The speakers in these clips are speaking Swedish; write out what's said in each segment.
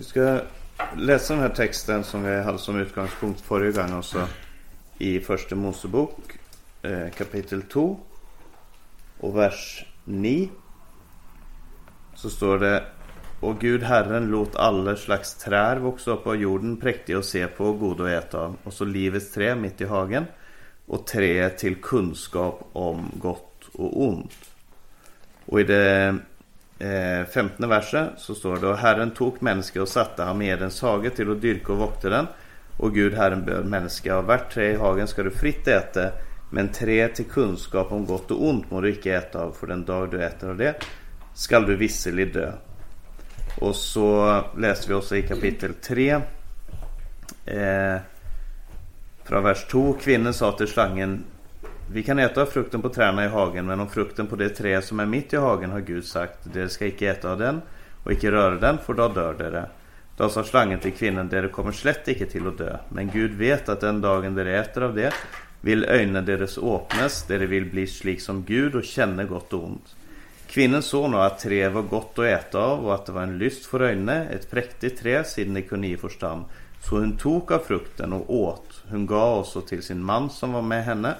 Vi ska läsa den här texten som vi hade som utgångspunkt förra gången också. I första Mosebok eh, kapitel 2 och vers 9. Så står det Och Gud Herren låt alla slags trär växa upp av jorden präktiga att se på och goda att äta av. Och så livets trä mitt i hagen. Och trä till kunskap om gott och ont. Och i det eh, 15 versen så står det och Herren tog människa och satte honom i Edens hage till att dyrka och vakta den. Och Gud Herren böd människa av vart trä i hagen ska du fritt äta men trä till kunskap om gott och ont må du icke äta av för den dag du äter av det skall du visserligen dö. Och så läste vi också i kapitel 3 eh, från vers 2. Kvinnan sa till slangen vi kan äta av frukten på träden i hagen men om frukten på det träd som är mitt i hagen har Gud sagt det ska icke äta av den och icke röra den för då dör dere. Då sa slangen till kvinnan det kommer slätt icke till att dö men Gud vet att den dagen dere äter av det vill ögonen deras åpnes dere de vill bli slik som Gud och känna gott och ont. Kvinnan såg nu att trä var gott att äta av och att det var en lyst för ögonen, ett präktigt träd sedan de kunde ge förstånd. Så hon tog av frukten och åt. Hon gav också till sin man som var med henne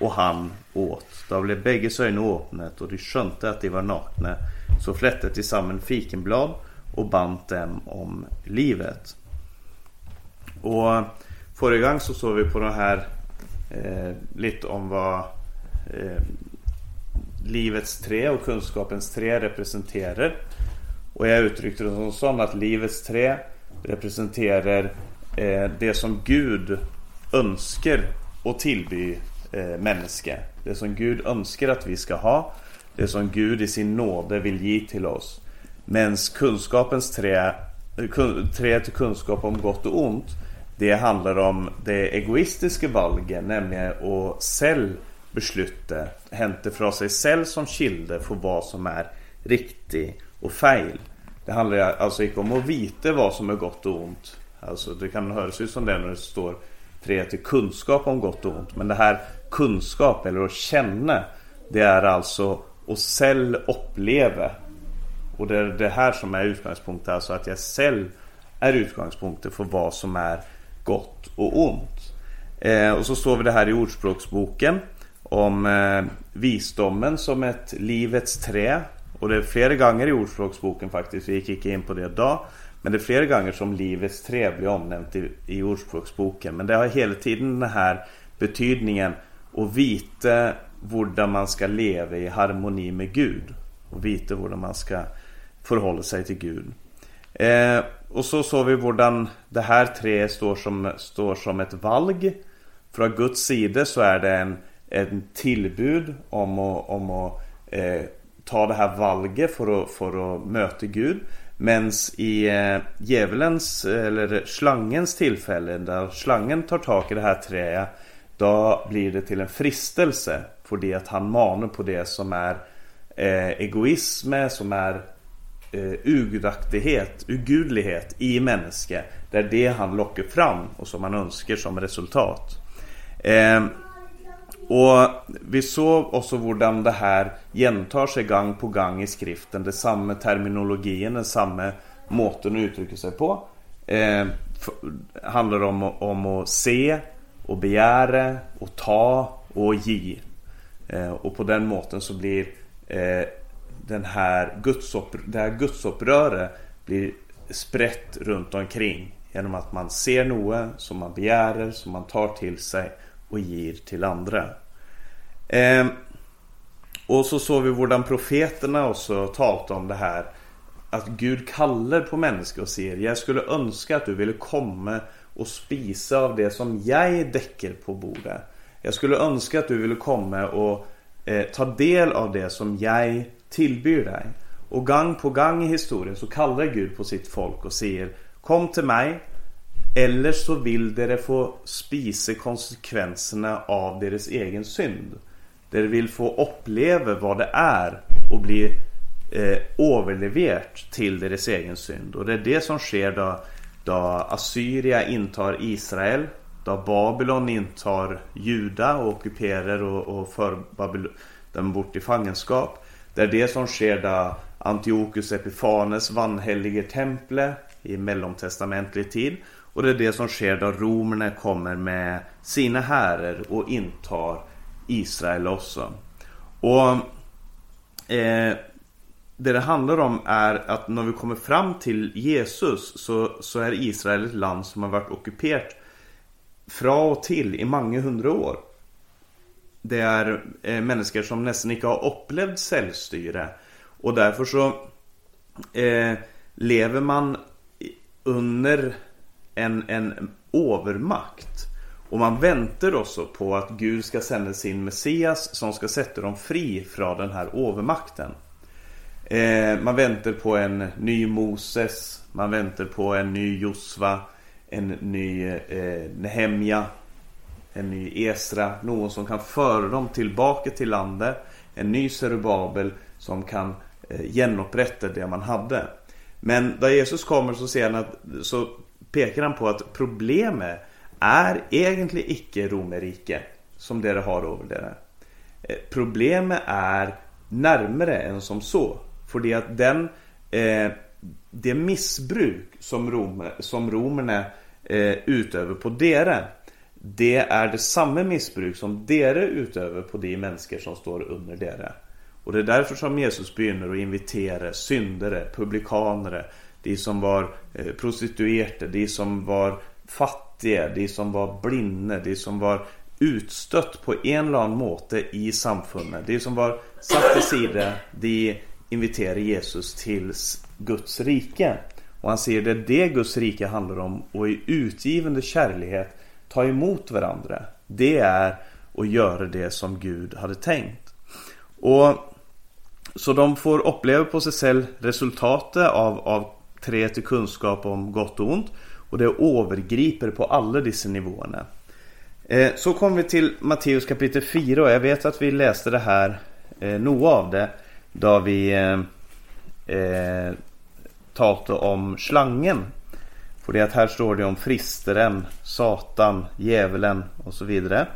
och han åt. Då blev bägge ögon åpnet och de skönte att de var nakna. Så flätte de samman fikenblad och band dem om livet. Och förra gången så såg vi på det här eh, lite om vad eh, livets tre och kunskapens tre representerar. Och jag uttryckte det som så att livets tre representerar eh, det som Gud önskar och tillby eh, människa. Det som Gud önskar att vi ska ha. Det som Gud i sin nåde vill ge till oss. Men kunskapens trä, trä till kunskap om gott och ont. Det handlar om det egoistiska valget, nämligen att själv besluta, hämta från sig själv som kilde för vad som är riktigt och fel. Det handlar alltså inte om att veta vad som är gott och ont. Alltså det kan höras ut som det när det står tre till kunskap om gott och ont. Men det här kunskap eller att känna Det är alltså att själv uppleva. Och det är det här som är utgångspunkten Alltså att jag själv är utgångspunkten för vad som är gott och ont. Eh, Och så står vi det här i Ordspråksboken Om eh, visdomen som ett livets trä. Och det är flera gånger i Ordspråksboken faktiskt Vi gick inte in på det idag men det är flera gånger som livets trä blir omnämnt i, i Ordspråksboken. Men det har hela tiden den här betydningen och veta hur man ska leva i harmoni med Gud. Och veta hur man ska förhålla sig till Gud. Eh, och så såg vi hur det här tre står som, står som ett valg. Från Guds sida så är det en, en tillbud om att, om att eh, ta det här valget för att, för att möta Gud. Men i eh, djävulens eller slangens tillfälle där slangen tar tag i det här träet då blir det till en fristelse för det att han manar på det som är eh, egoism, som är eh, ugudaktighet, ugudlighet i människa. Det är det han lockar fram och som han önskar som resultat. Eh, och vi såg också hur det här gentar sig gång på gång i skriften. Det samma terminologin, den samma måten att uttrycka sig på. Eh, handlar om, om att se, och begära och ta och ge. Eh, och på den måten så blir eh, den här gudsupprör, det här gudsuppröret blir sprätt runt omkring. Genom att man ser Noe som man begärer, som man tar till sig och ger till andra. Eh, och så såg vi hur profeterna också talat om det här. Att Gud kallar på människor och säger Jag skulle önska att du ville komma och spisa av det som jag däcker på bordet. Jag skulle önska att du ville komma och eh, ta del av det som jag tillbyr dig. Och gång på gång i historien så kallar Gud på sitt folk och säger Kom till mig eller så vill dere få spise konsekvenserna av deras egen synd. Dere vill få uppleva vad det är och bli eh, överleverat till deras egen synd. Och det är det som sker då då Assyria intar Israel. Då Babylon intar Juda och ockuperar och, och för Babylon, dem bort i fångenskap. Det är det som sker då Antiochus Epifanes vanhelliger temple i mellomtestamentlig tid. Och det är det som sker då romerna kommer med sina härer och intar Israel också. Och eh, det det handlar om är att när vi kommer fram till Jesus så, så är Israel ett land som har varit ockuperat fra och till i många hundra år. Det är eh, människor som nästan inte har upplevt självstyre. Och därför så eh, lever man under en, en övermakt. Och man väntar också på att Gud ska sända sin Messias som ska sätta dem fri från den här övermakten. Eh, man väntar på en ny Moses, man väntar på en ny Josva, en ny eh, Nehemja, en ny Esra, någon som kan föra dem tillbaka till landet, en ny Zerubabel som kan eh, genupprätta det man hade. Men där Jesus kommer så, ser han att, så pekar han på att problemet är egentligen icke romerike som det har över det. Eh, problemet är närmare än som så. För att den, eh, det missbruk som, rom, som romerna eh, utövar på dere det är det samma missbruk som dere utövar på de människor som står under dere. Och det är därför som Jesus begynner att invitera syndare, publikanere, de som var eh, prostituerade, de som var fattiga, de som var blinda, de som var utstött på en eller annan måte i samfundet. De som var satt till sida, de inviterar Jesus till Guds rike. Och han säger det är det Guds rike handlar om och i utgivande kärlighet ta emot varandra. Det är att göra det som Gud hade tänkt. Och Så de får uppleva på sig själv resultatet av, av tre till kunskap om gott och ont. Och det övergriper på alla dessa nivåerna. Eh, så kommer vi till Matteus kapitel 4 och jag vet att vi läste det här, eh, något av det, då vi eh, eh, talade om slangen. För det att här står det om fristeren, Satan, djävulen och så vidare.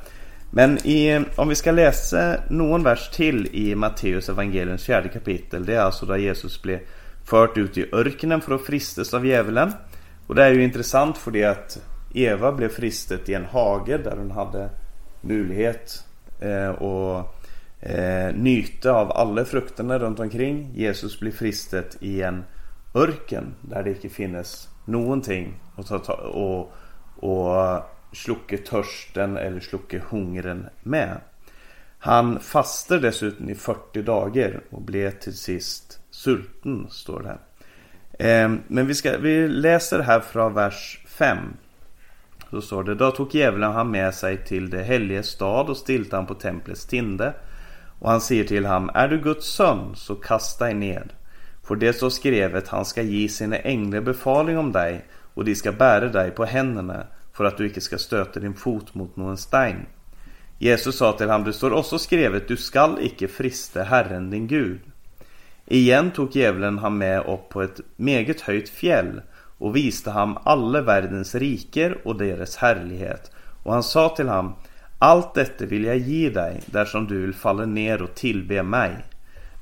Men i, om vi ska läsa någon vers till i Matteus evangeliens fjärde kapitel. Det är alltså där Jesus blev fört ut i örkenen för att fristas av djävulen. Och det är ju intressant för det att Eva blev fristet i en hage där hon hade möjlighet eh, eh, nyte av alla frukterna runt omkring. Jesus blir fristet i en örken där det inte finns någonting att ta, och, och slucka törsten eller slucka hungern med. Han fastar dessutom i 40 dagar och blev till sist sulten, står det. Eh, men vi, ska, vi läser här från vers 5. Så står det, då tog djävulen han med sig till det helige stad och stilte han på templets tinde. Och han säger till honom, är du Guds son så kasta dig ned. För det står skrivet, han ska ge sina änglar befaling om dig och de ska bära dig på händerna för att du icke ska stöta din fot mot någon stein. Jesus sa till honom, det står också skrivet, du skall icke frista Herren din Gud. Igen tog djävulen han med upp på ett meget höjt fjäll och visade ham alla världens riker och deras härlighet. Och han sa till honom, allt detta vill jag ge dig, där som du vill falla ner och tillbe mig.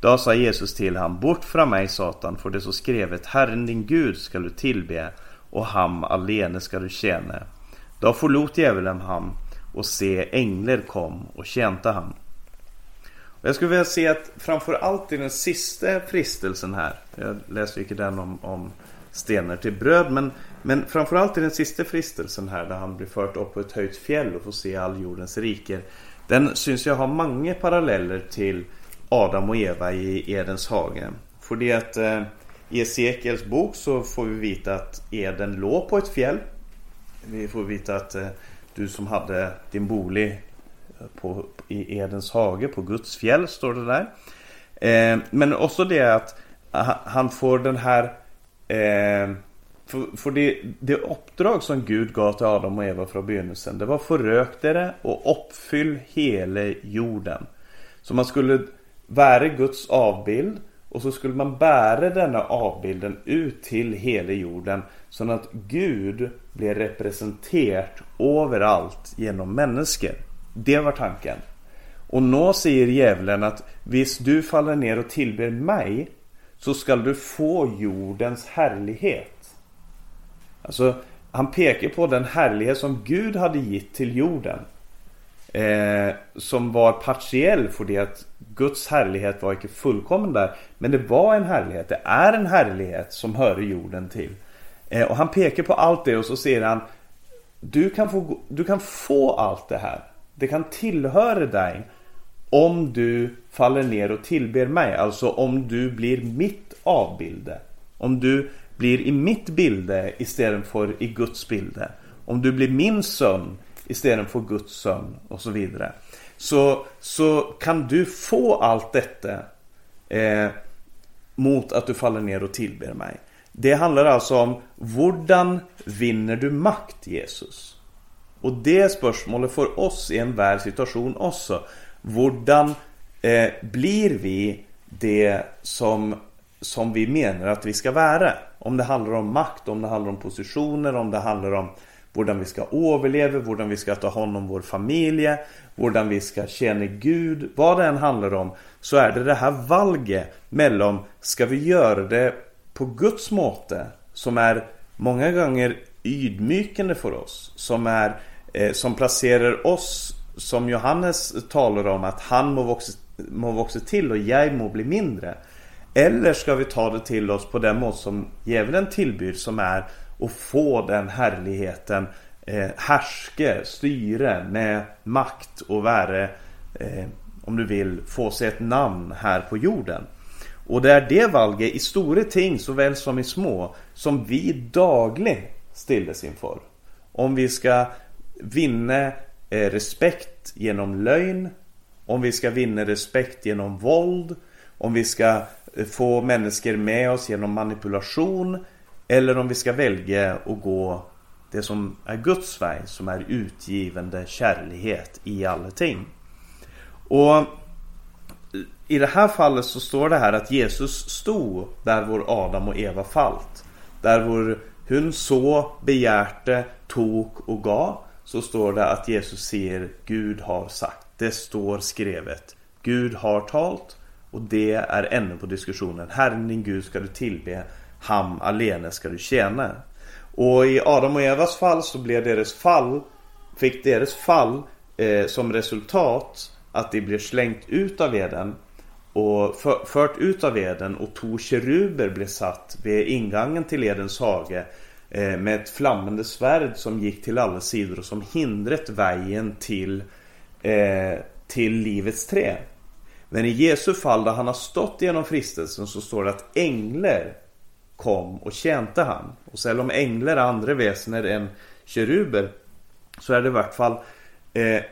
Då sa Jesus till honom, bort från mig Satan, för det så skrevet Herren din Gud skall du tillbe och ham alene ska du tjäna. Då förlot djävulen ham och se änglar kom och tjänte han. Jag skulle vilja se att framförallt i den sista fristelsen här. Jag läser inte den om, om stenar till bröd. Men, men framförallt i den sista fristelsen här där han blir fört upp på ett höjt fjäll och får se all jordens riker. Den syns jag ha många paralleller till Adam och Eva i Edens hage. För det att eh, i Esekiels bok så får vi veta att Eden låg på ett fjäll. Vi får veta att eh, du som hade din bolig eh, på, i Edens hage på Guds fjäll står det där. Eh, men också det att eh, han får den här eh, för, för det, det uppdrag som Gud gav till Adam och Eva från begynnelsen Det var förök det och uppfyll hela jorden Så man skulle vara Guds avbild och så skulle man bära denna avbilden ut till hela jorden så att Gud blir representerat överallt genom människor. Det var tanken. Och nu säger djävulen att visst du faller ner och tillber mig så skall du få jordens härlighet. Alltså, han pekar på den härlighet som Gud hade gett till jorden. Eh, som var partiell för det att Guds härlighet var inte fullkommen där. Men det var en härlighet. Det är en härlighet som hör jorden till. Eh, och han pekar på allt det och så säger han du kan, få, du kan få allt det här. Det kan tillhöra dig om du faller ner och tillber mig. Alltså om du blir mitt avbilde. Om du blir i mitt bilde istället för i Guds bilde. Om du blir min son istället för Guds son och så vidare. Så, så kan du få allt detta eh, mot att du faller ner och tillber mig. Det handlar alltså om Hvordan vinner du makt Jesus? Och det spörsmålet för oss i en värld situation också. Hvordan eh, blir vi det som, som vi menar att vi ska vara? Om det handlar om makt, om det handlar om positioner, om det handlar om hur vi ska överleva, hur vi ska ta hand om vår familj, hur vi ska tjäna Gud. Vad det än handlar om så är det det här valget mellan ska vi göra det på Guds måte som är många gånger ydmykande för oss. Som, är, eh, som placerar oss, som Johannes talar om, att han må växa, må växa till och jag må bli mindre. Eller ska vi ta det till oss på den mått som djävulen tillbyr som är att få den härligheten eh, härske, styre med makt och vara eh, om du vill få sig ett namn här på jorden. Och det är det valget i stora ting såväl som i små som vi dagligen stilles inför. Om vi ska vinna Eh, respekt genom lögn, om vi ska vinna respekt genom våld, om vi ska eh, få människor med oss genom manipulation eller om vi ska välja att gå det som är Guds väg som är utgivande kärlighet i alla ting. Och eh, i det här fallet så står det här att Jesus stod där vår Adam och Eva fallt. Där vår hon så begärte, tog och gav. Så står det att Jesus säger Gud har sagt. Det står skrivet. Gud har talt och det är ännu på diskussionen. Herren din Gud ska du tillbe. Ham alene ska du tjäna. Och i Adam och Evas fall så blev deras fall Fick deras fall eh, som resultat att de blev slängt ut av Eden och för, fört ut av Eden och två keruber blev satt vid ingången till Edens hage Eh, med ett flammande svärd som gick till alla sidor och som hindret vägen till, eh, till livets trä. Men i Jesu fall där han har stått genom fristelsen så står det att änglar kom och tjänte han. Och även om änglar är andra väsener än keruber så är det i vart fall eh,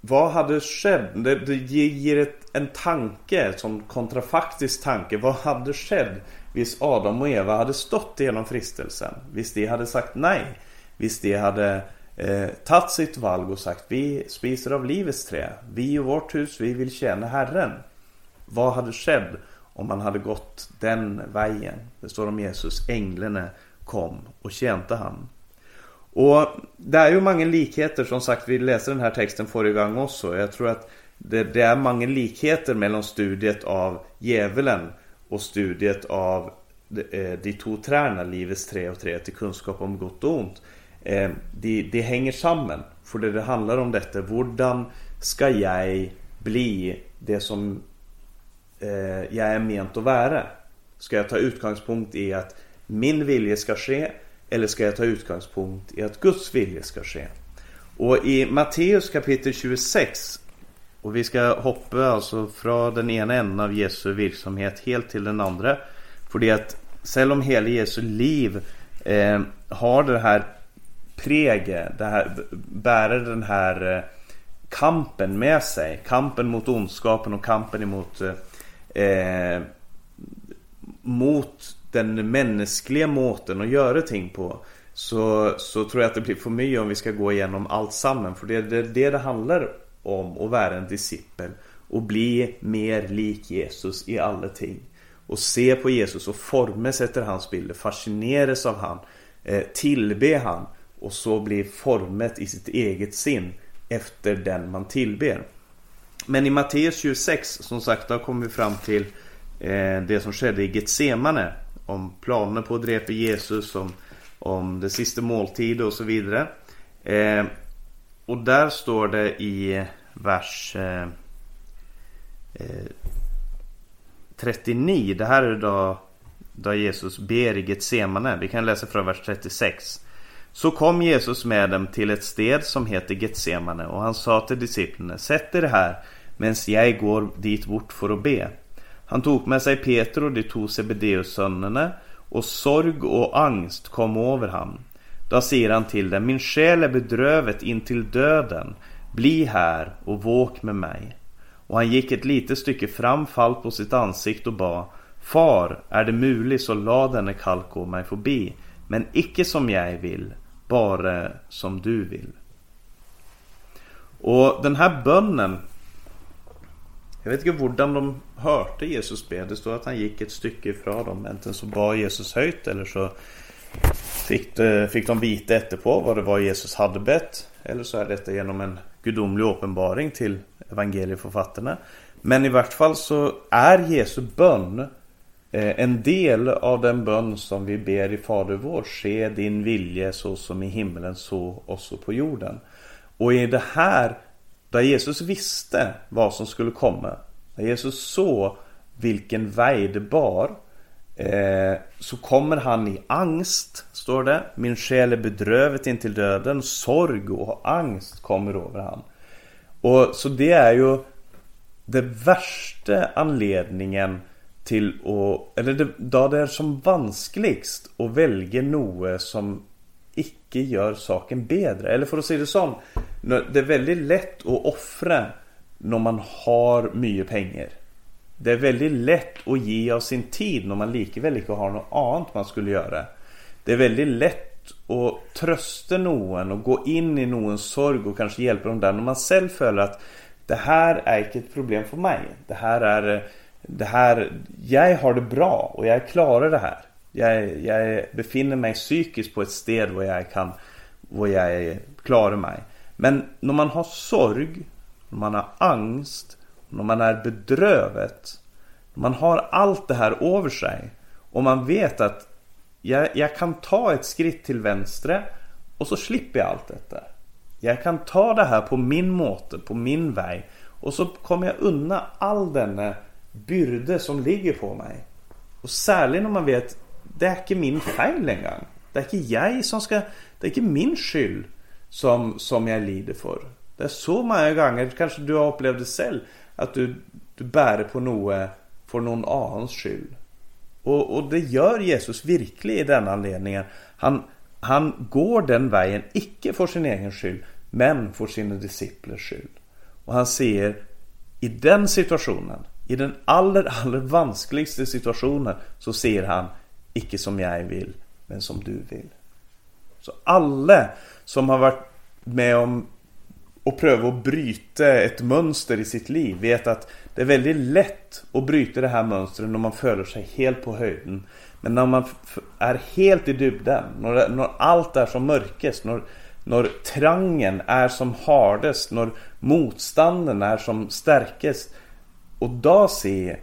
vad hade skett? Det, det ger ett, en tanke, en sån kontrafaktisk tanke. Vad hade skett Visst Adam och Eva hade stått genom fristelsen? Visst de hade sagt nej? Visst de hade eh, tagit sitt valg och sagt vi spiser av livets trä. Vi i vårt hus, vi vill tjäna Herren. Vad hade skett om man hade gått den vägen? Det står om Jesus, änglarna kom och tjänte han. Och det är ju många likheter som sagt. Vi läste den här texten förra gången också. Jag tror att det, det är många likheter mellan studiet av djävulen och studiet av eh, de, två träna, livets tre och tre, till kunskap om gott och ont. Det, de, de hänger samman. För det, det handlar om detta. Hur ska jag bli det som eh, jag är ment att vara? Ska jag ta utgångspunkt i att min vilja ska ske eller ska jag ta utgångspunkt i att Guds vilja ska ske? Och i Matteus kapitel 26 och vi ska hoppa alltså från den ena änden av Jesu verksamhet helt till den andra. För det att selv om hela Jesu liv eh, har det här präget, det här, bärer den här eh, kampen med sig. Kampen mot ondskapen och kampen emot eh, mot den mänskliga måten att göra ting på så, så tror jag att det blir för mycket om vi ska gå igenom allt sammen. För det är det, det det handlar om att vara en discipel och bli mer lik Jesus i alla ting. Och se på Jesus och formas efter hans bilder, fascineras av han, eh, tillbe han och så bli formet i sitt eget sin efter den man tillber. Men i Matteus 26 som sagt då kommer vi fram till eh, det som skedde i Getsemane. Om planer på att dräpa Jesus, om, om det sista måltid och så vidare. Eh, och där står det i vers eh, eh 39. Det här är då, då Jesus ber i Getsemane. Vi kan läsa från vers 36. Så kom Jesus med dem till ett sted som heter Getsemane och han sa till disciplinerna. Sätt er här medan jag går dit bort för att be. Han tog med sig Peter och de två Sebedeus-sönerna och sorg och angst kom över honom. Då säger han till dem Min själ är bedrövet intill döden. Bli här och våk med mig. Och han gick ett litet stycke fram, fall på sitt ansikte och bad Far, är det möjligt så la denne kalk gå mig förbi, men icke som jag vill, bara som du vill. Och den här bönnen Jag vet inte hur de hörde Jesus be. Det står att han gick ett stycke ifrån dem. Enten så bad Jesus höjt eller så fick, de, fick de veta efterpå vad det var Jesus hade bett. Eller så är detta genom en gudomlig uppenbaring till evangelieförfattarna. Men i vart fall så är Jesu bön eh, en del av den bön som vi ber i Fader vår. Se din vilje så som i himlen så också på jorden. Och i det här där Jesus visste vad som skulle komma. När Jesus såg vilken väg det bar. Eh, så kommer han i angst, står det. Min själ är bedrövet intill döden. Sorg och angst kommer över han. Och så det är ju den värsta anledningen till att, eller det, då det är som vanskligst att välja något som icke gör saken bättre. Eller för att säga det så. Det är väldigt lätt att offra när man har mycket pengar. Det är väldigt lätt att ge av sin tid när man likväl inte har något annat man skulle göra. Det är väldigt lätt att trösta någon och gå in i någons sorg och kanske hjälpa dem där när man själv känner att det här är inte ett problem för mig. Det här är det här, jag har det bra och jag klarar det här. Jag, jag befinner mig psykiskt på ett sted där jag kan, där jag klarar mig. Men när man har sorg, när man har angst, när man är bedrövet. När man har allt det här över sig. Och man vet att jag, jag kan ta ett skritt till vänster och så slipper jag allt detta. Jag kan ta det här på min måte, på min väg. Och så kommer jag undan all denna byrde som ligger på mig. Och särskilt när man vet det är inte min fel gång. Det är inte jag som ska, det är inte min skyld som, som jag lider för. Det är så många gånger, kanske du har upplevt det själv, att du, du bär på något för någon annans skull. Och, och det gör Jesus verkligen i den anledningen. Han, han går den vägen, icke för sin egen skull men för sina disciplers skull. Och han säger i den situationen, i den allra, allra vanskligaste situationen, så ser han icke som jag vill, men som du vill. Så alla som har varit med om och pröva att bryta ett mönster i sitt liv vet att det är väldigt lätt att bryta det här mönstret när man följer sig helt på höjden. Men när man är helt i dybden, när, när allt är som mörkast, när, när trangen är som hardest, när motstånden är som starkast. Och då ser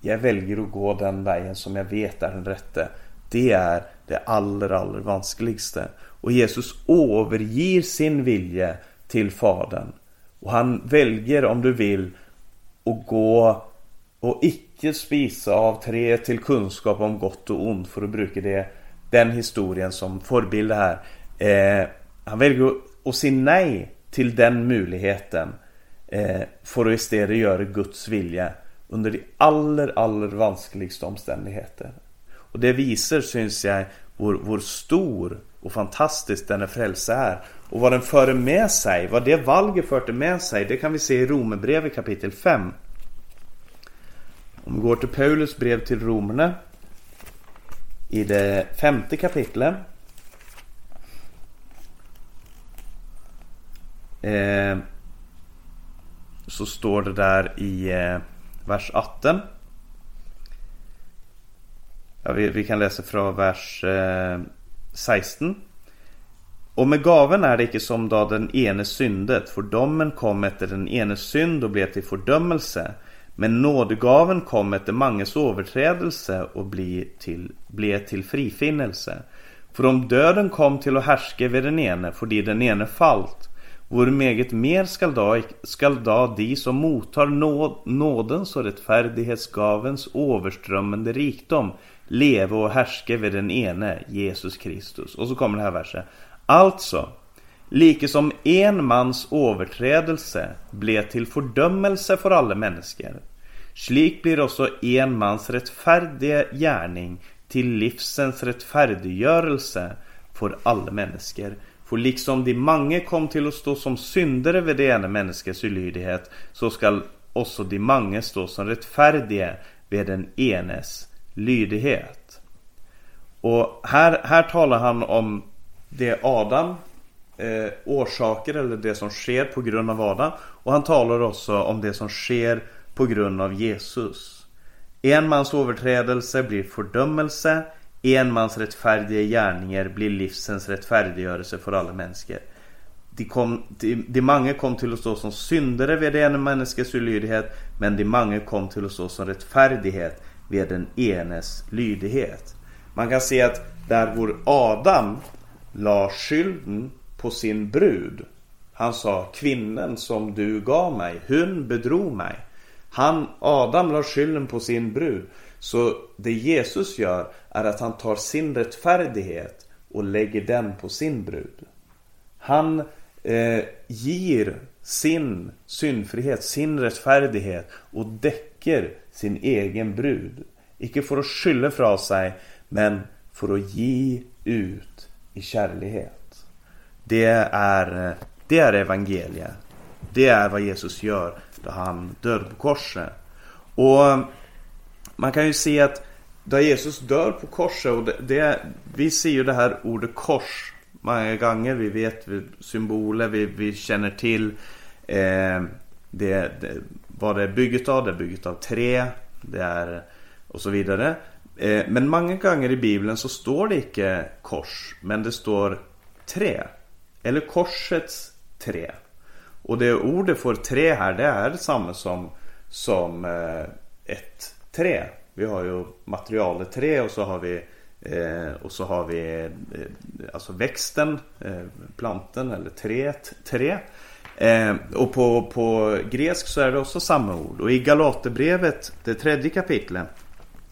jag väljer att gå den vägen som jag vet är den rätte. Det är det allra, allra vanskligaste. Och Jesus överger sin vilja till Fadern. Och han väljer, om du vill, att gå och icke spisa av tre till kunskap om gott och ont för att bruka det, den historien som förebild här. Eh, han väljer att säga nej till den möjligheten eh, för att istället göra Guds vilja under de allra, allra vanskligaste omständigheter. Och det visar, syns jag, hur, stor och fantastisk denna frälse är. Och vad den förde med sig, vad det valget förde med sig, det kan vi se i Romarbrevet kapitel 5. Om vi går till Paulus brev till romerna i det femte kapitlet. Eh, så står det där i eh, vers 18. Ja, vi, vi, kan läsa från vers eh, 16. Och med gaven är det icke som då den ene syndet, för domen kom efter den ene synd och blev till fördömelse. Men nådegaven kom efter manges överträdelse och blev till, ble till frifinnelse. För om döden kom till att härska vid den ene, fordi den ene fallt, hur meget mer skall da, skall da de som mottar nådens och rättfärdighetsgavens överströmmande rikdom leve och härska vid den ene, Jesus Kristus. Och så kommer den här versen Alltså, like som en mans överträdelse blev till fördömelse för alla människor, slik blir också en mans rättfärdiga gärning till livsens rättfärdiggörelse för alla människor. För liksom de många kom till att stå som syndare vid det ena människans ulydighet, så skall också de många stå som rättfärdiga vid den enes lydighet. Och här, här talar han om det Adam eh, orsaker eller det som sker på grund av Adam. Och han talar också om det som sker på grund av Jesus. En mans överträdelse blir fördömelse. En mans rättfärdiga gärningar blir livsens rättfärdiggörelse för alla människor. De, kom, de, de många kom till oss då som syndare vid det ena människans olydighet. Men de många kom till oss då som rättfärdighet vid den enes lydighet. Man kan se att där vår Adam la skylden på sin brud. Han sa kvinnan som du gav mig, hon bedrog mig. Han, Adam la skylden på sin brud. Så det Jesus gör är att han tar sin rättfärdighet och lägger den på sin brud. Han eh, ger sin syndfrihet, sin rättfärdighet och däcker sin egen brud. Icke för att skylla fra sig, men för att ge ut i kärlighet. Det är, det är evangeliet. Det är vad Jesus gör då han dör på korset. Och man kan ju se att då Jesus dör på korset och det, det, vi ser ju det här ordet kors många gånger. Vi vet symboler, vi, vi känner till eh, det, det, vad det är byggt av. Det är byggt av trä. Det är och så vidare. Eh, men många gånger i Bibeln så står det inte kors, men det står trä. Eller korsets trä. Och det ordet för trä här, det är samma som, som eh, ett trä. Vi har ju materialet trä och så har vi eh, och så har vi eh, alltså växten, eh, planten eller träet, trä. Eh, och på, på grekisk så är det också samma ord. Och i Galaterbrevet, det tredje kapitlet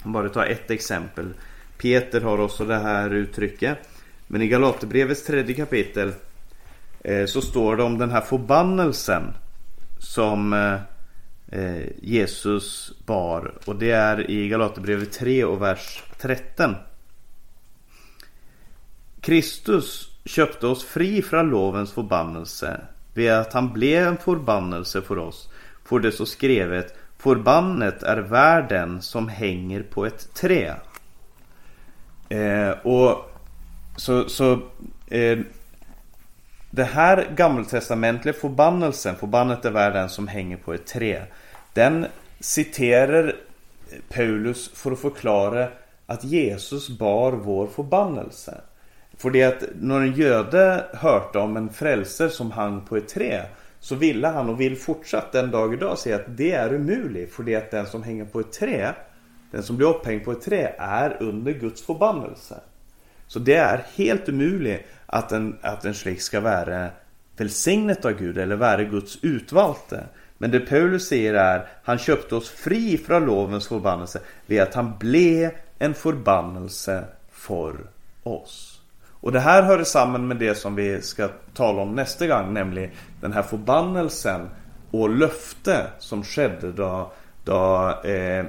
om bara ta ett exempel. Peter har också det här uttrycket. Men i Galaterbrevets tredje kapitel eh, så står det om den här förbannelsen som eh, eh Jesus bar. Och det är i Galaterbrevet 3 och vers 13. Kristus köpte oss fri från lovens förbannelse vid att han blev en förbannelse för oss. För det så skrevet Förbannet är världen som hänger på ett trä. Eh, och så, så eh, det här gammaltestamentliga förbannelsen, förbannet är världen som hänger på ett trä. Den citerar Paulus för att förklara att Jesus bar vår förbannelse. För det att när en göde hörde om en frälser som hang på ett trä så ville han och vill fortsatt den dag idag säga att det är umuligt. För det att den som hänger på ett trä, den som blir upphängd på ett trä är under Guds förbannelse. Så det är helt umuligt att en, att en slik ska vara välsignet av Gud eller vara Guds utvalde. Men det Paulus säger är han köpte oss fri från lovens förbannelse vid att han blev en förbannelse för oss. Och det här hör samman med det som vi ska tala om nästa gång, nämligen den här förbannelsen och löfte som skedde då, då, eh,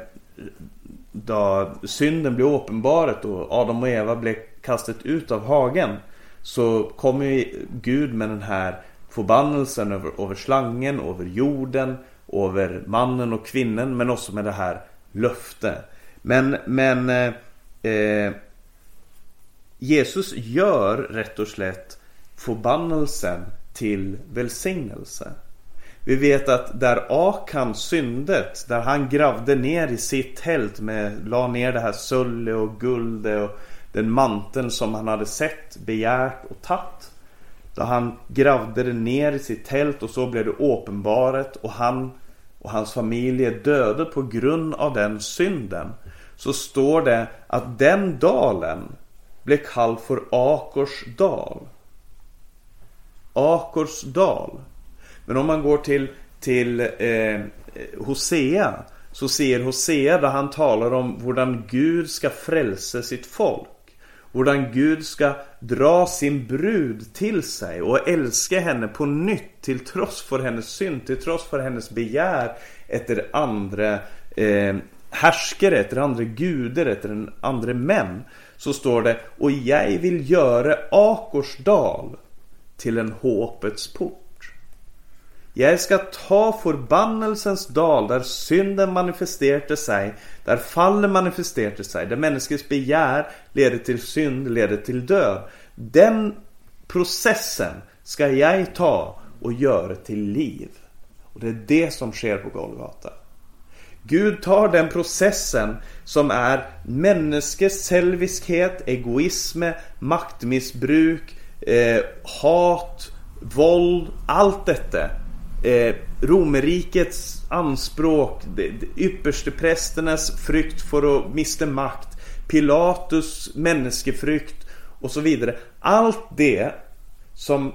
då synden blev uppenbaret och Adam och Eva blev kastat ut av hagen. Så kommer Gud med den här förbannelsen över, över slangen, över jorden, över mannen och kvinnan men också med det här löfte. Men, men eh, eh Jesus gör rätt och slätt förbannelsen till välsignelse. Vi vet att där Akan syndet, där han gravde ner i sitt tält med, la ner det här sulle och guldet och den manteln som han hade sett, begärt och tagit. Då han gravde det ner i sitt tält och så blev det uppenbaret och han och hans familj är döda på grund av den synden. Så står det att den dalen blev kallad för Akors dal. Akors dal. Men om man går till, till eh, Hosea så ser Hosea där han talar om hur Gud ska frälsa sitt folk. Hur Gud ska dra sin brud till sig och älska henne på nytt till trots för hennes synd, till trots för hennes begär efter andra eh, härskare, efter andra gudar, efter andra män. Så står det Och jag vill göra Akorsdal till en hoppets port. Jag ska ta förbannelsens dal där synden manifesterade sig, där fallen manifesterade sig, där människors begär leder till synd, leder till död. Den processen ska jag ta och göra till liv. Och det är det som sker på Golgata. Gud tar den processen som är människes själviskhet, egoism, maktmissbruk, eh, hat, våld, allt detta eh, romerrikets anspråk, yppersteprästernas frykt för att mista makt, Pilatus människefrykt och så vidare. Allt det som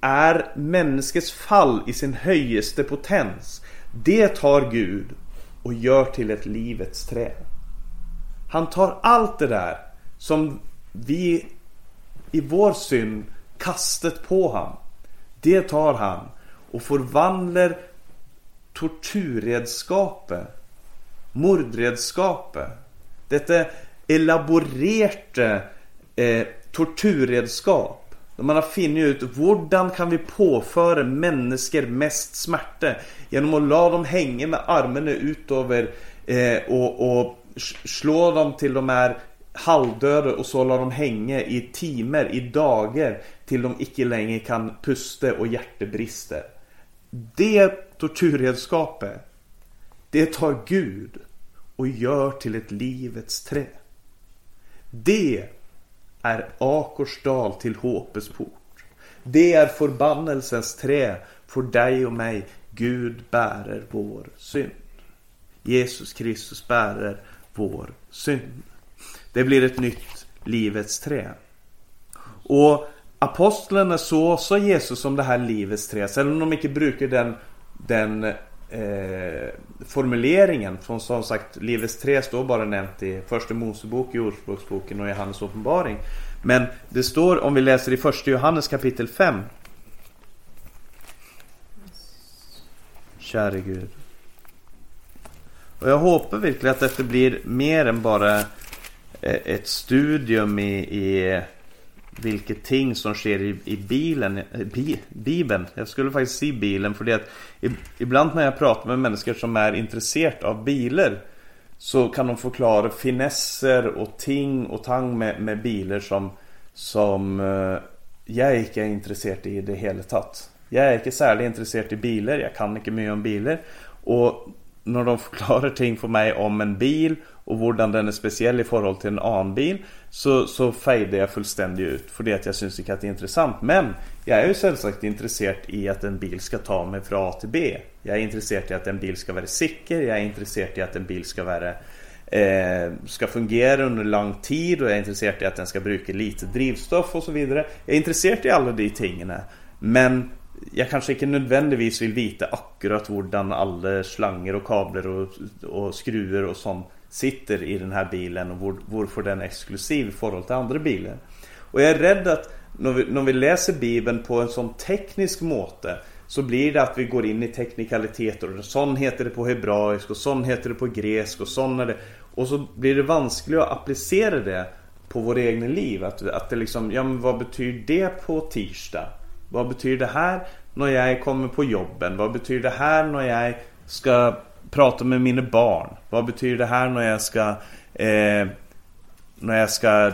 är människets fall i sin höjeste potens. Det tar Gud och gör till ett livets träd. Han tar allt det där som vi i vår synd kastat på honom. Det tar han och förvandlar tortyrredskapet, mordredskapet, detta elaborerte eh, tortyrredskap man har funnit ut hur kan vi påföra människor mest smärta genom att låta dem hänga med armarna utöver eh, och, och slå dem till de är halvdöda och så låta dem hänga i timmar, i dagar till de icke längre kan pusta och hjärtat brister. Det tortyrredskapet, det tar Gud och gör till ett livets trä. Det är Akorsdal till Håpes port. Det är förbannelsens trä för dig och mig. Gud bärer vår synd. Jesus Kristus bärer vår synd. Det blir ett nytt livets trä. Och apostlarna såg också Jesus som det här livets träd. Även om de inte brukar den, den eh, formuleringen. Från som sagt, livets tre står bara nämnt i Första Mosebok, i Ordspråksboken och i Johannes uppenbaring. Men det står, om vi läser i Första Johannes kapitel 5. Käre Gud. Och jag hoppas verkligen att det blir mer än bara eh, ett studium i, i vilket ting som sker i, i bilen, bi, Bibeln. Jag skulle faktiskt säga bilen för det att ibland när jag pratar med människor som är intresserade av bilar så kan de förklara finesser och ting och tang med, med bilar som, som eh, jag inte är intresserad i det hela tatt. Jag är inte särskilt intresserad i bilar, jag kan inte mycket om bilar. Och när de förklarar ting för mig om en bil och hur den är speciell i förhållande till en annan bil så, så fejdar jag fullständigt ut för det att jag syns inte att det är intressant. Men jag är ju självklart intresserad i att en bil ska ta mig från A till B. Jag är intresserad i att en bil ska vara säker. Jag är intresserad i att en bil ska vara eh, ska fungera under lång tid och jag är intresserad i att den ska bruka lite drivstoff och så vidare. Jag är intresserad i alla de tingen. Men jag kanske inte nödvändigtvis vill veta akkurat hur alla slanger och kablar och, och skruvar och sånt sitter i den här bilen och varför den är exklusiv i förhållande till andra bilar. Och jag är rädd att när vi, när vi läser Bibeln på en sån teknisk måte så blir det att vi går in i teknikaliteter. Och sån heter det på hebraisk och sån heter det på grekisk och sån är det. Och så blir det vanskligt att applicera det på våra egna liv. Att, att det liksom, ja men vad betyder det på tisdag? Vad betyder det här när jag kommer på jobben? Vad betyder det här när jag ska prata med mina barn. Vad betyder det här när jag ska eh, när jag ska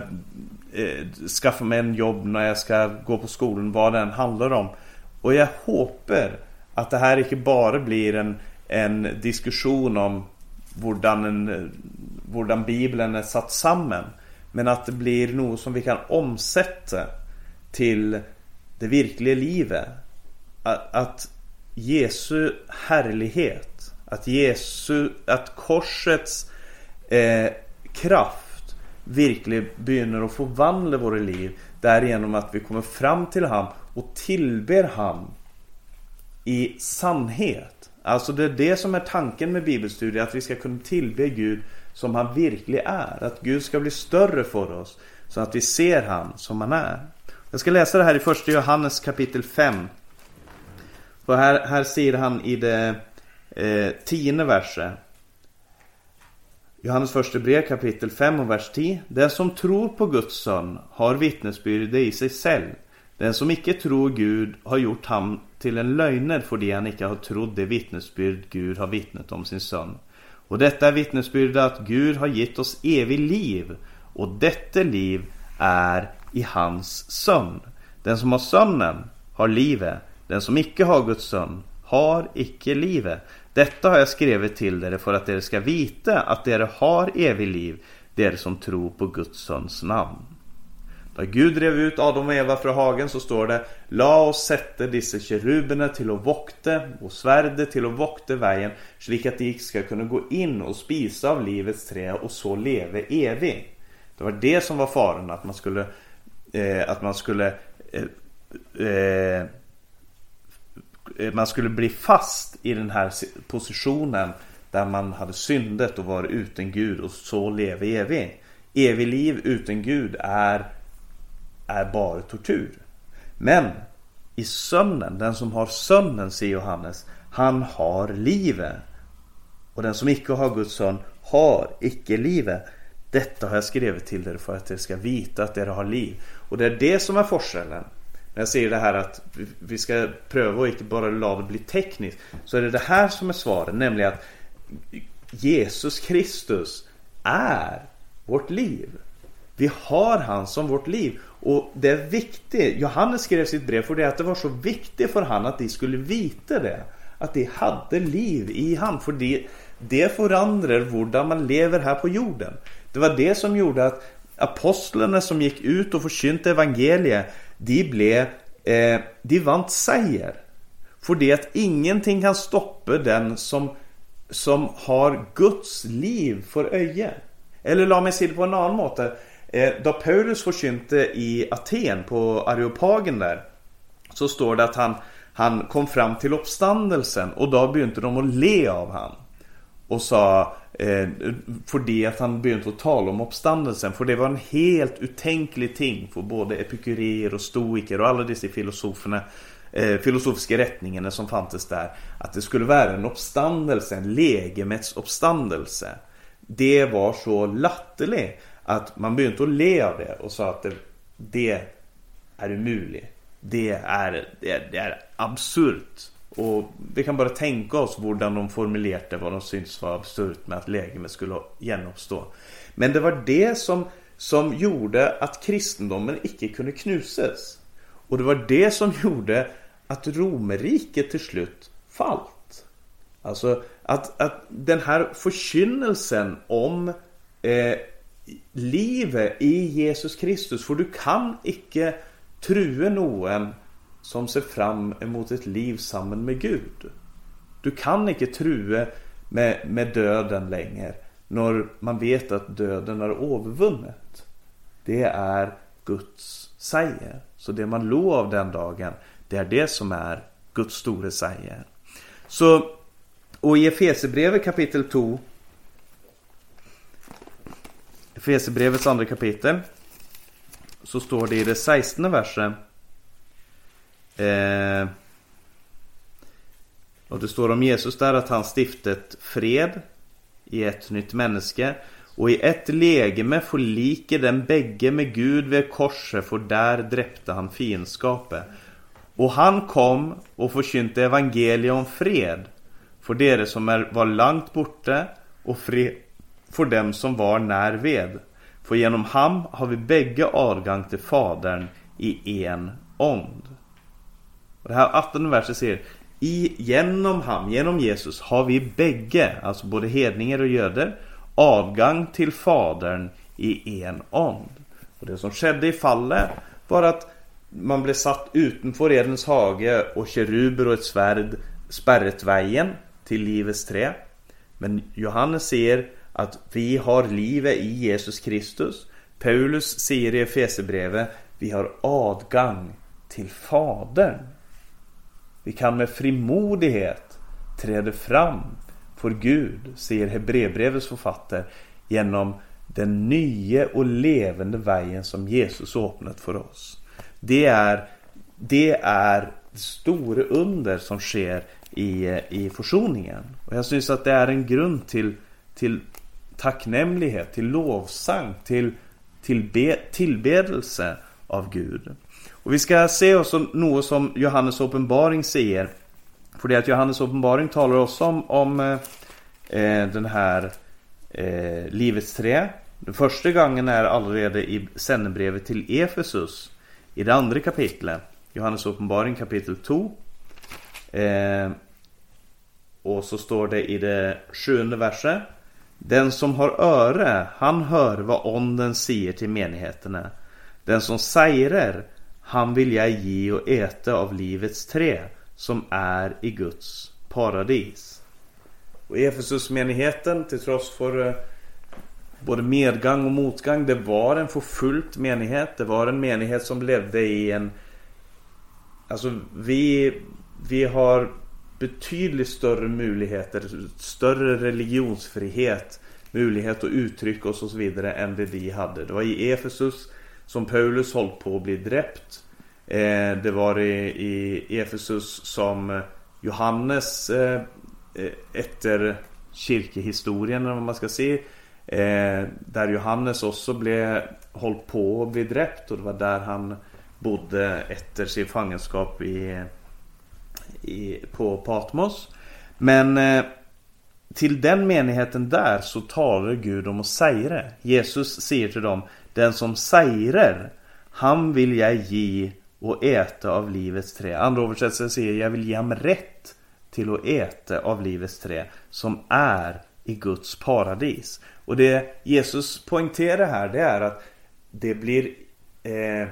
eh, skaffa mig en jobb, när jag ska gå på skolan, vad den handlar om. Och jag hoppas att det här inte bara blir en, en diskussion om hur Bibeln är satt samman. Men att det blir något som vi kan omsätta till det verkliga livet. Att, att Jesu härlighet, att, Jesu, att korsets eh, kraft verkligen begynner att förvandla våra liv därigenom att vi kommer fram till han och tillber han i sannhet. Alltså det är det som är tanken med bibelstudier, att vi ska kunna tillbe Gud som han verkligen är. Att Gud ska bli större för oss så att vi ser han som han är. Jag ska läsa det här i första Johannes kapitel 5. För här, här säger han i det eh, tionde verset. Johannes första brev kapitel 5 och vers 10. Den som tror på Guds son har vittnesbyrde i sig själv. Den som icke tror Gud har gjort ham till en lögner för det han icke har trott det vittnesbyrd Gud har vittnat om sin son. Och detta är vittnesbyrde att Gud har gett oss evigt liv och detta liv är i hans son. Den som har sonen har livet. Den som icke har Guds son har icke livet. Detta har jag skrivit till er för att er ska veta att er har evig liv, er som tror på Guds sons namn. När Gud drev ut Adam och Eva från hagen så står det La oss sätta disse keruberna till att vokte och svärdet till att vokte vägen så att de ska kunna gå in och spisa av livets trä och så leve evigt. Det var det som var faran att man skulle eh, att man skulle eh, eh, Eh, man skulle bli fast i den här positionen där man hade syndet och var utan Gud och så leve evig. Evig liv utan Gud är är bara tortyr. Men i sömnen, den som har sömnen, säger Johannes, han har livet. Och den som icke har Guds son har icke livet. Detta har jag skrivit till er för att er ska veta att er har liv. Och det är det som är forskellen. När jag säger det här att vi ska pröva och inte bara låta det bli tekniskt. Så är det det här som är svaret, nämligen att Jesus Kristus är vårt liv. Vi har han som vårt liv. Och det är viktigt. Johannes skrev sitt brev för det att det var så viktigt för han att de skulle veta det. Att de hade liv i han. För det, det förändrar hur man lever här på jorden. Det var det som gjorde att apostlarna som gick ut och förkynte evangeliet. De blev eh, De vann seger. För det att ingenting kan stoppa den som, som har Guds liv för öje. Eller låt mig se det på en annan måte. Eh, då Paulus förkynte i Aten på Areopagen där så står det att han, han kom fram till uppståndelsen och då började de att le av han. Och sa eh, för det att han började att tala om uppståndelsen för det var en helt utänklig ting för både epikurer och stoiker och alla dessa filosoferna eh, filosofiska rättningarna som fanns där att det skulle vara en uppståndelse, en legemets uppståndelse. Det var så latterligt att man började att le av det och sa att det, det är omöjligt. Det är, det är, det är absurt. Och vi kan bara tänka oss hur de formulerade vad de syntes var absurt med att lägemet skulle genomstå. Men det var det som, som gjorde att kristendomen icke kunde knuses. Och det var det som gjorde att romerriket till slut fallt. Alltså att, att den här förkynnelsen om eh, livet i Jesus Kristus. För du kan icke true någon som ser fram emot ett liv samman med Gud. Du kan icke true med, med döden längre när man vet att döden är övervunnet. Det är Guds säger Så det man lov av den dagen, det är det som är Guds store säger Så, och i Efesierbrevet kapitel 2 Efesierbrevets andra kapitel. Så står det i det 16 versen. Eh, och det står om Jesus där att han stiftet fred i ett nytt människa. Och i ett legeme förlike den bägge med Gud vid korset för där dräpte han fiendskapet. Och han kom och förkynte evangeliet om fred för dere som är, var långt borta och fred för dem som var när ved. För genom ham har vi bägge avgång till Fadern i en ond. Och det här 18 verset säger i, genom ham, genom Jesus har vi bägge, alltså både hedningar och göder, avgång till Fadern i en ond. Och det som skedde i fallet var att man blev satt utanför Edens hage och keruber och ett svärd spärretvägen till livets trä. Men Johannes säger att vi har livet i Jesus Kristus. Paulus säger i Efesierbrevet vi har adgang till Fadern. Vi kan med frimodighet träda fram för Gud, säger Hebreerbrevets författare, genom den nya och levande vägen som Jesus öppnat för oss. Det är det är stora under som sker i, i försoningen. Och jag syns att det är en grund till, till tacknämlighet, till lovsang, till, till be, tillbedelse av Gud. Och vi ska se också något som Johannes uppenbaring säger. För det att Johannes uppenbaring talar också om, om eh, eh, den här eh, livets trä. Den första gången är allerede i sändebrevet till Efesus i det andra kapitlet. Johannes uppenbaring kapitel 2. Eh, och så står det i det sjunde verset. Den som har öre, han hör vad onden säger till menigheterna. Den som säger, han vill jag ge och äta av livets trä som är i Guds paradis. Och Efesusmenigheten, till trots för eh, både medgång och motgång, det var en förfullt menighet. Det var en menighet som levde i en... Alltså vi, vi har betydligt större möjligheter, större religionsfrihet, möjlighet att uttrycka oss och så vidare än det vi hade. Det var i Efesus som Paulus höll på att bli dräpt. Eh, det var i, i Efesus som eh, Johannes eh, eh efter kyrkehistorien eller vad man ska säga eh, där Johannes också blev hållit på att bli dräpt och det var där han bodde efter sin fångenskap i, i, på Patmos. Men eh, till den menigheten där så talar Gud om att säga det Jesus säger till dem den som säger Han vill jag ge och äta av livets trä. Andra översättningen säger jag vill ge ham rätt till att äta av livets trä som är i Guds paradis. Och det Jesus poängterar här det är att det blir eh,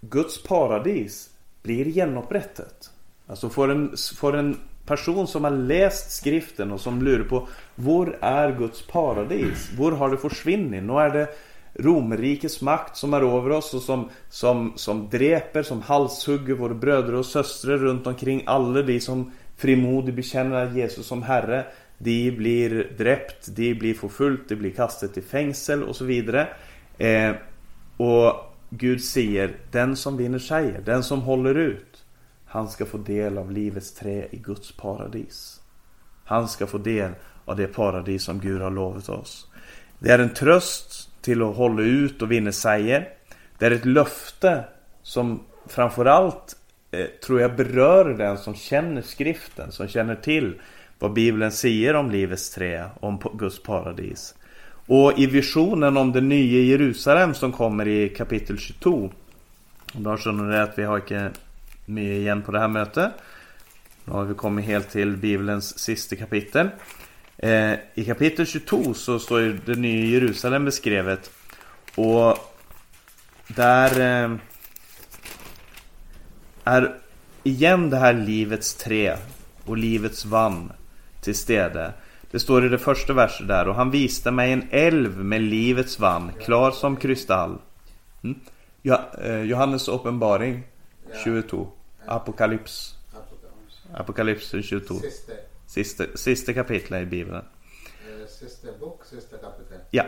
Guds paradis blir genomupprättat. Alltså för en, får en person som har läst skriften och som lurar på Var är Guds paradis? Var har det försvunnit? Nu är det Romrikets makt som är över oss och som, som, som dräper, som halshugger våra bröder och systrar runt omkring. Alla de som frimodigt bekänner Jesus som Herre. De blir dräpt, de blir förföljda, de blir kastade i fängsel och så vidare. Eh, och Gud säger, den som vinner säger, den som håller ut. Han ska få del av livets trä i Guds paradis. Han ska få del av det paradis som Gud har lovat oss. Det är en tröst till att hålla ut och vinna seger. Det är ett löfte som framförallt eh, tror jag berör den som känner skriften, som känner till vad Bibeln säger om livets trä, om Guds paradis. Och i visionen om det nya Jerusalem som kommer i kapitel 22. Då skönner ni att vi har inte mycket igen på det här mötet. Nu har vi kommit helt till Bibelns sista kapitel. Eh, I kapitel 22 så står ju det nya Jerusalem beskrivet. Och där eh, är igen det här livets trä och livets vann till stede. Det står i det första verset där och han visade mig en älv med livets vann, klar som kristall. Mm. Ja, eh, Johannes uppenbaring 22. Apokalyps. Apokalyps 22. Sista, sista kapitlet i Bibeln. Eh, sista bok, sista kapitel. Ja.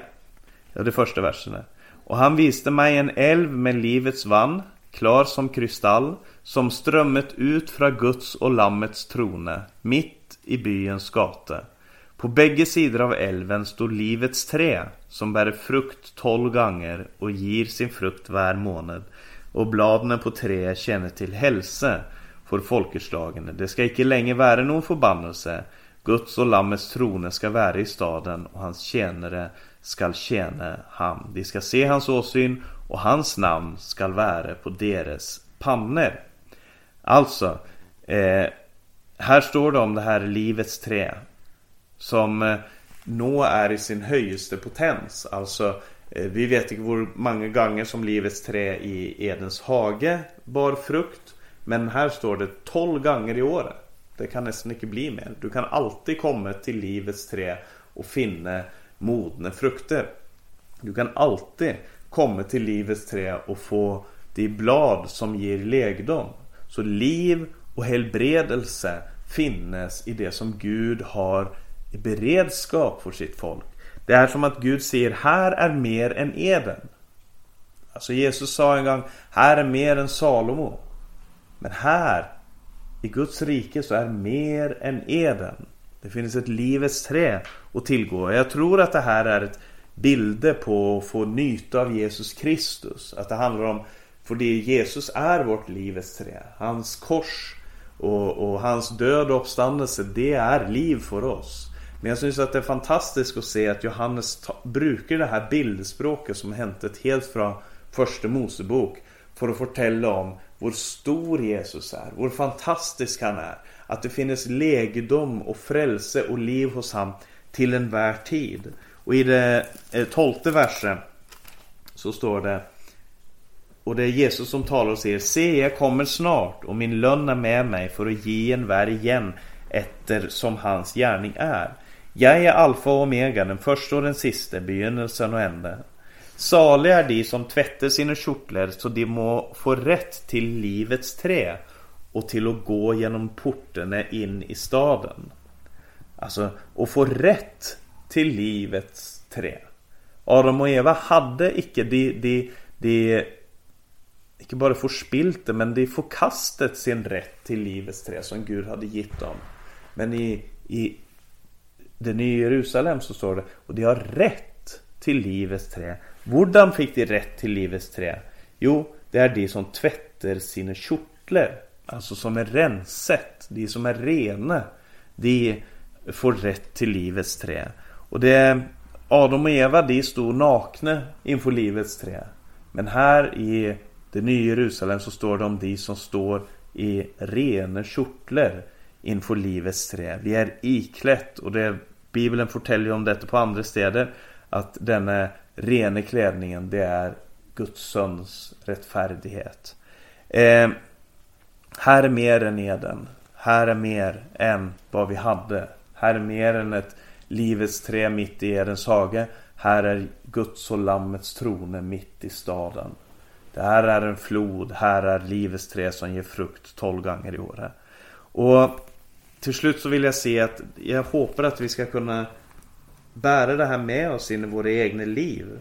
det första versen. Och han visade mig en älv med livets vann, klar som kristall, som strömmet ut från Guds och Lammets trone, mitt i byens gata. På bägge sidor av älven stod livets trä, som bär frukt tolv gånger och ger sin frukt var månad. Och bladen på träet känner till hälsa för folkeslagen. Det ska icke länge vara någon förbannelse. Guds och Lammets trone ska vara i staden och hans tjänare skall tjäna ham. De ska se hans åsyn och hans namn skall vara på deras pannor. Alltså, eh, här står det om det här livets trä. Som eh, nå är i sin högsta potens. Alltså, eh, vi vet inte hur många gånger som livets trä i Edens hage bar frukt. Men här står det 12 gånger i året. Det kan nästan inte bli mer. Du kan alltid komma till livets träd och finna modna frukter. Du kan alltid komma till livets träd och få de blad som ger legdom. Så liv och helbredelse finnes i det som Gud har i beredskap för sitt folk. Det är som att Gud säger här är mer än Eden. Alltså Jesus sa en gång här är mer än Salomo. Men här i Guds rike så är mer än Eden. Det finns ett livets trä att tillgå. Jag tror att det här är ett bilder på att få nytta av Jesus Kristus. Att det handlar om, för det Jesus är vårt livets trä. Hans kors och, och hans död och uppståndelse, det är liv för oss. Men jag syns att det är fantastiskt att se att Johannes ta, brukar det här bildspråket som hämtat helt från första Mosebok för att fortälla om vår stor Jesus är, hur fantastisk han är. Att det finns legedom och frälse och liv hos han till en värd tid. Och i det eh, tolfte versen så står det och det är Jesus som talar och säger Se jag kommer snart och min lön är med mig för att ge en värld igen efter som hans gärning är. Jag är alfa och omega, den första och den sista, begynnelsen och änden. Saliga är de som tvättar sina kjortlar så de må få rätt till livets trä och till att gå genom portarna in i staden. Alltså, att få rätt till livets trä. Adam och Eva hade icke de, de, de inte bara förspilt det men de förkastat sin rätt till livets trä som Gud hade gett dem. Men i, i det nya Jerusalem så står det och de har rätt till livets trä. Hur fick de rätt till livets trä? Jo, det är de som tvättar sina kjortlar. Alltså som är renset, de som är rena. De får rätt till livets trä. Och det Adam och Eva de stod nakna inför livets trä. Men här i det nya Jerusalem så står det om de som står i rena kjortlar inför livets trä. Vi är iklätt och det Bibeln fortäljer om detta på andra städer att denna rena klädningen det är Guds sons rättfärdighet. Eh, här är mer än Eden. Här är mer än vad vi hade. Här är mer än ett livets trä mitt i Edens hage. Här är Guds och Lammets trone mitt i staden. Det här är en flod, här är livets trä som ger frukt tolv gånger i året. Och till slut så vill jag se att jag hoppas att vi ska kunna bära det här med oss in i våra egna liv.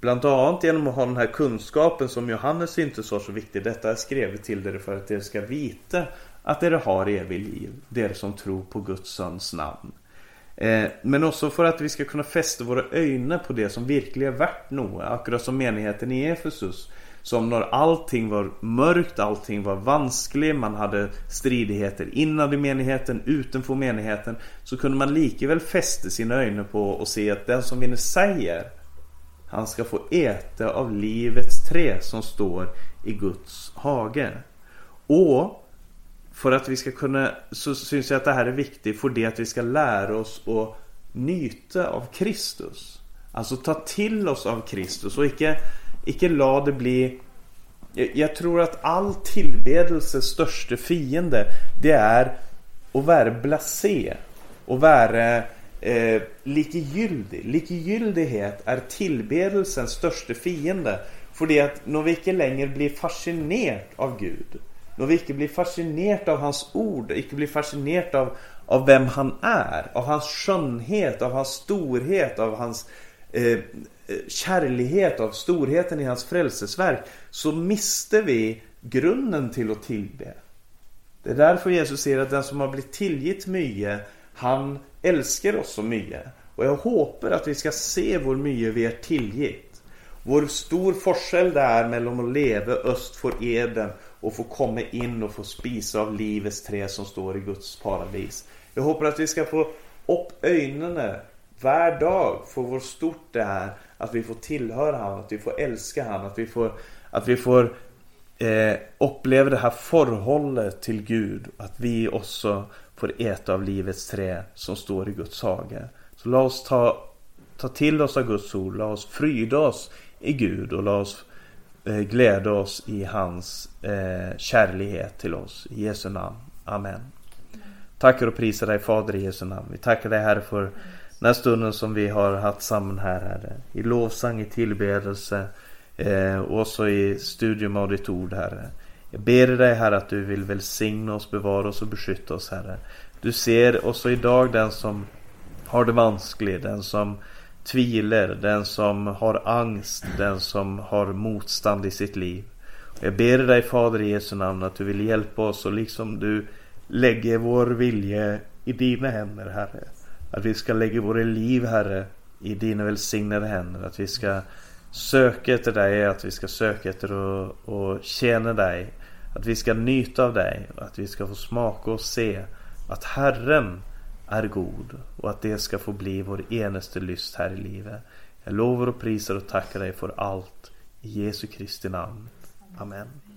Bland annat genom att ha den här kunskapen som Johannes inte sa så viktig. Detta är skrivet till er för att er ska veta att er har evig liv. Det som tror på Guds sons namn. Eh, men också för att vi ska kunna fästa våra ögon på det som verkligen är värt något. Akkurat som menigheten i Efesus. Som när allting var mörkt, allting var vanskligt, man hade stridigheter innan i menigheten, utanför menigheten. Så kunde man likaväl fästa sina ögon på och se att den som vinner säger han ska få äta av livets trä som står i Guds hage. Och för att vi ska kunna, så syns jag att det här är viktigt för det att vi ska lära oss att nyta av Kristus. Alltså ta till oss av Kristus och icke, icke la det bli jag tror att all tillbedelses största fiende Det är att vara blasé. Och vara eh, likegyldig. Likegyldighet är tillbedelsens största fiende. För det att när vi inte längre blir fascinerade av Gud när vi inte blir fascinerade av hans ord, inte blir fascinerade av, av vem han är, av hans skönhet, av hans storhet, av hans eh, Eh, kärlighet, av storheten i hans frälsesverk, så mister vi grunden till att tillbe. Det är därför Jesus säger att den som har blivit tillgitt mycket, han älskar oss så mycket. Och jag hoppas att vi ska se hur mycket vi är tillgitt. Vår stor forskel det är mellan att leva öst för Eden och få komma in och få spisa av livets trä som står i Guds paradis. Jag hoppas att vi ska få upp ögonen varje dag får vår stort det är att vi får tillhöra han, att vi får älska han, att vi får, att vi får eh, uppleva det här förhållet till Gud. Att vi också får äta av livets trä som står i Guds hage. Så låt oss ta, ta till oss av Guds ord, låt oss fryda oss i Gud och låt oss Eh, glädja oss i hans eh, kärlighet till oss. I Jesu namn. Amen. tackar och prisar dig Fader i Jesu namn. Vi tackar dig Herre för den här stunden som vi har haft samman här Herre. I lovsang, i tillbedelse eh, och så i studium av ditt ord Herre. Jag ber dig Herre att du vill välsigna oss, bevara oss och beskytta oss Herre. Du ser också idag den som har det vanskligt, den som tvivlar, den som har angst, den som har motstånd i sitt liv. Jag ber dig Fader i Jesu namn att du vill hjälpa oss och liksom du lägger vår vilja i dina händer Herre. Att vi ska lägga våra liv Herre i dina välsignade händer. Att vi ska söka efter dig, att vi ska söka efter och, och tjäna dig. Att vi ska njuta av dig och att vi ska få smaka och se att Herren är god och att det ska få bli vår enaste lyst här i livet. Jag lovar och prisar och tackar dig för allt. I Jesu Kristi namn. Amen.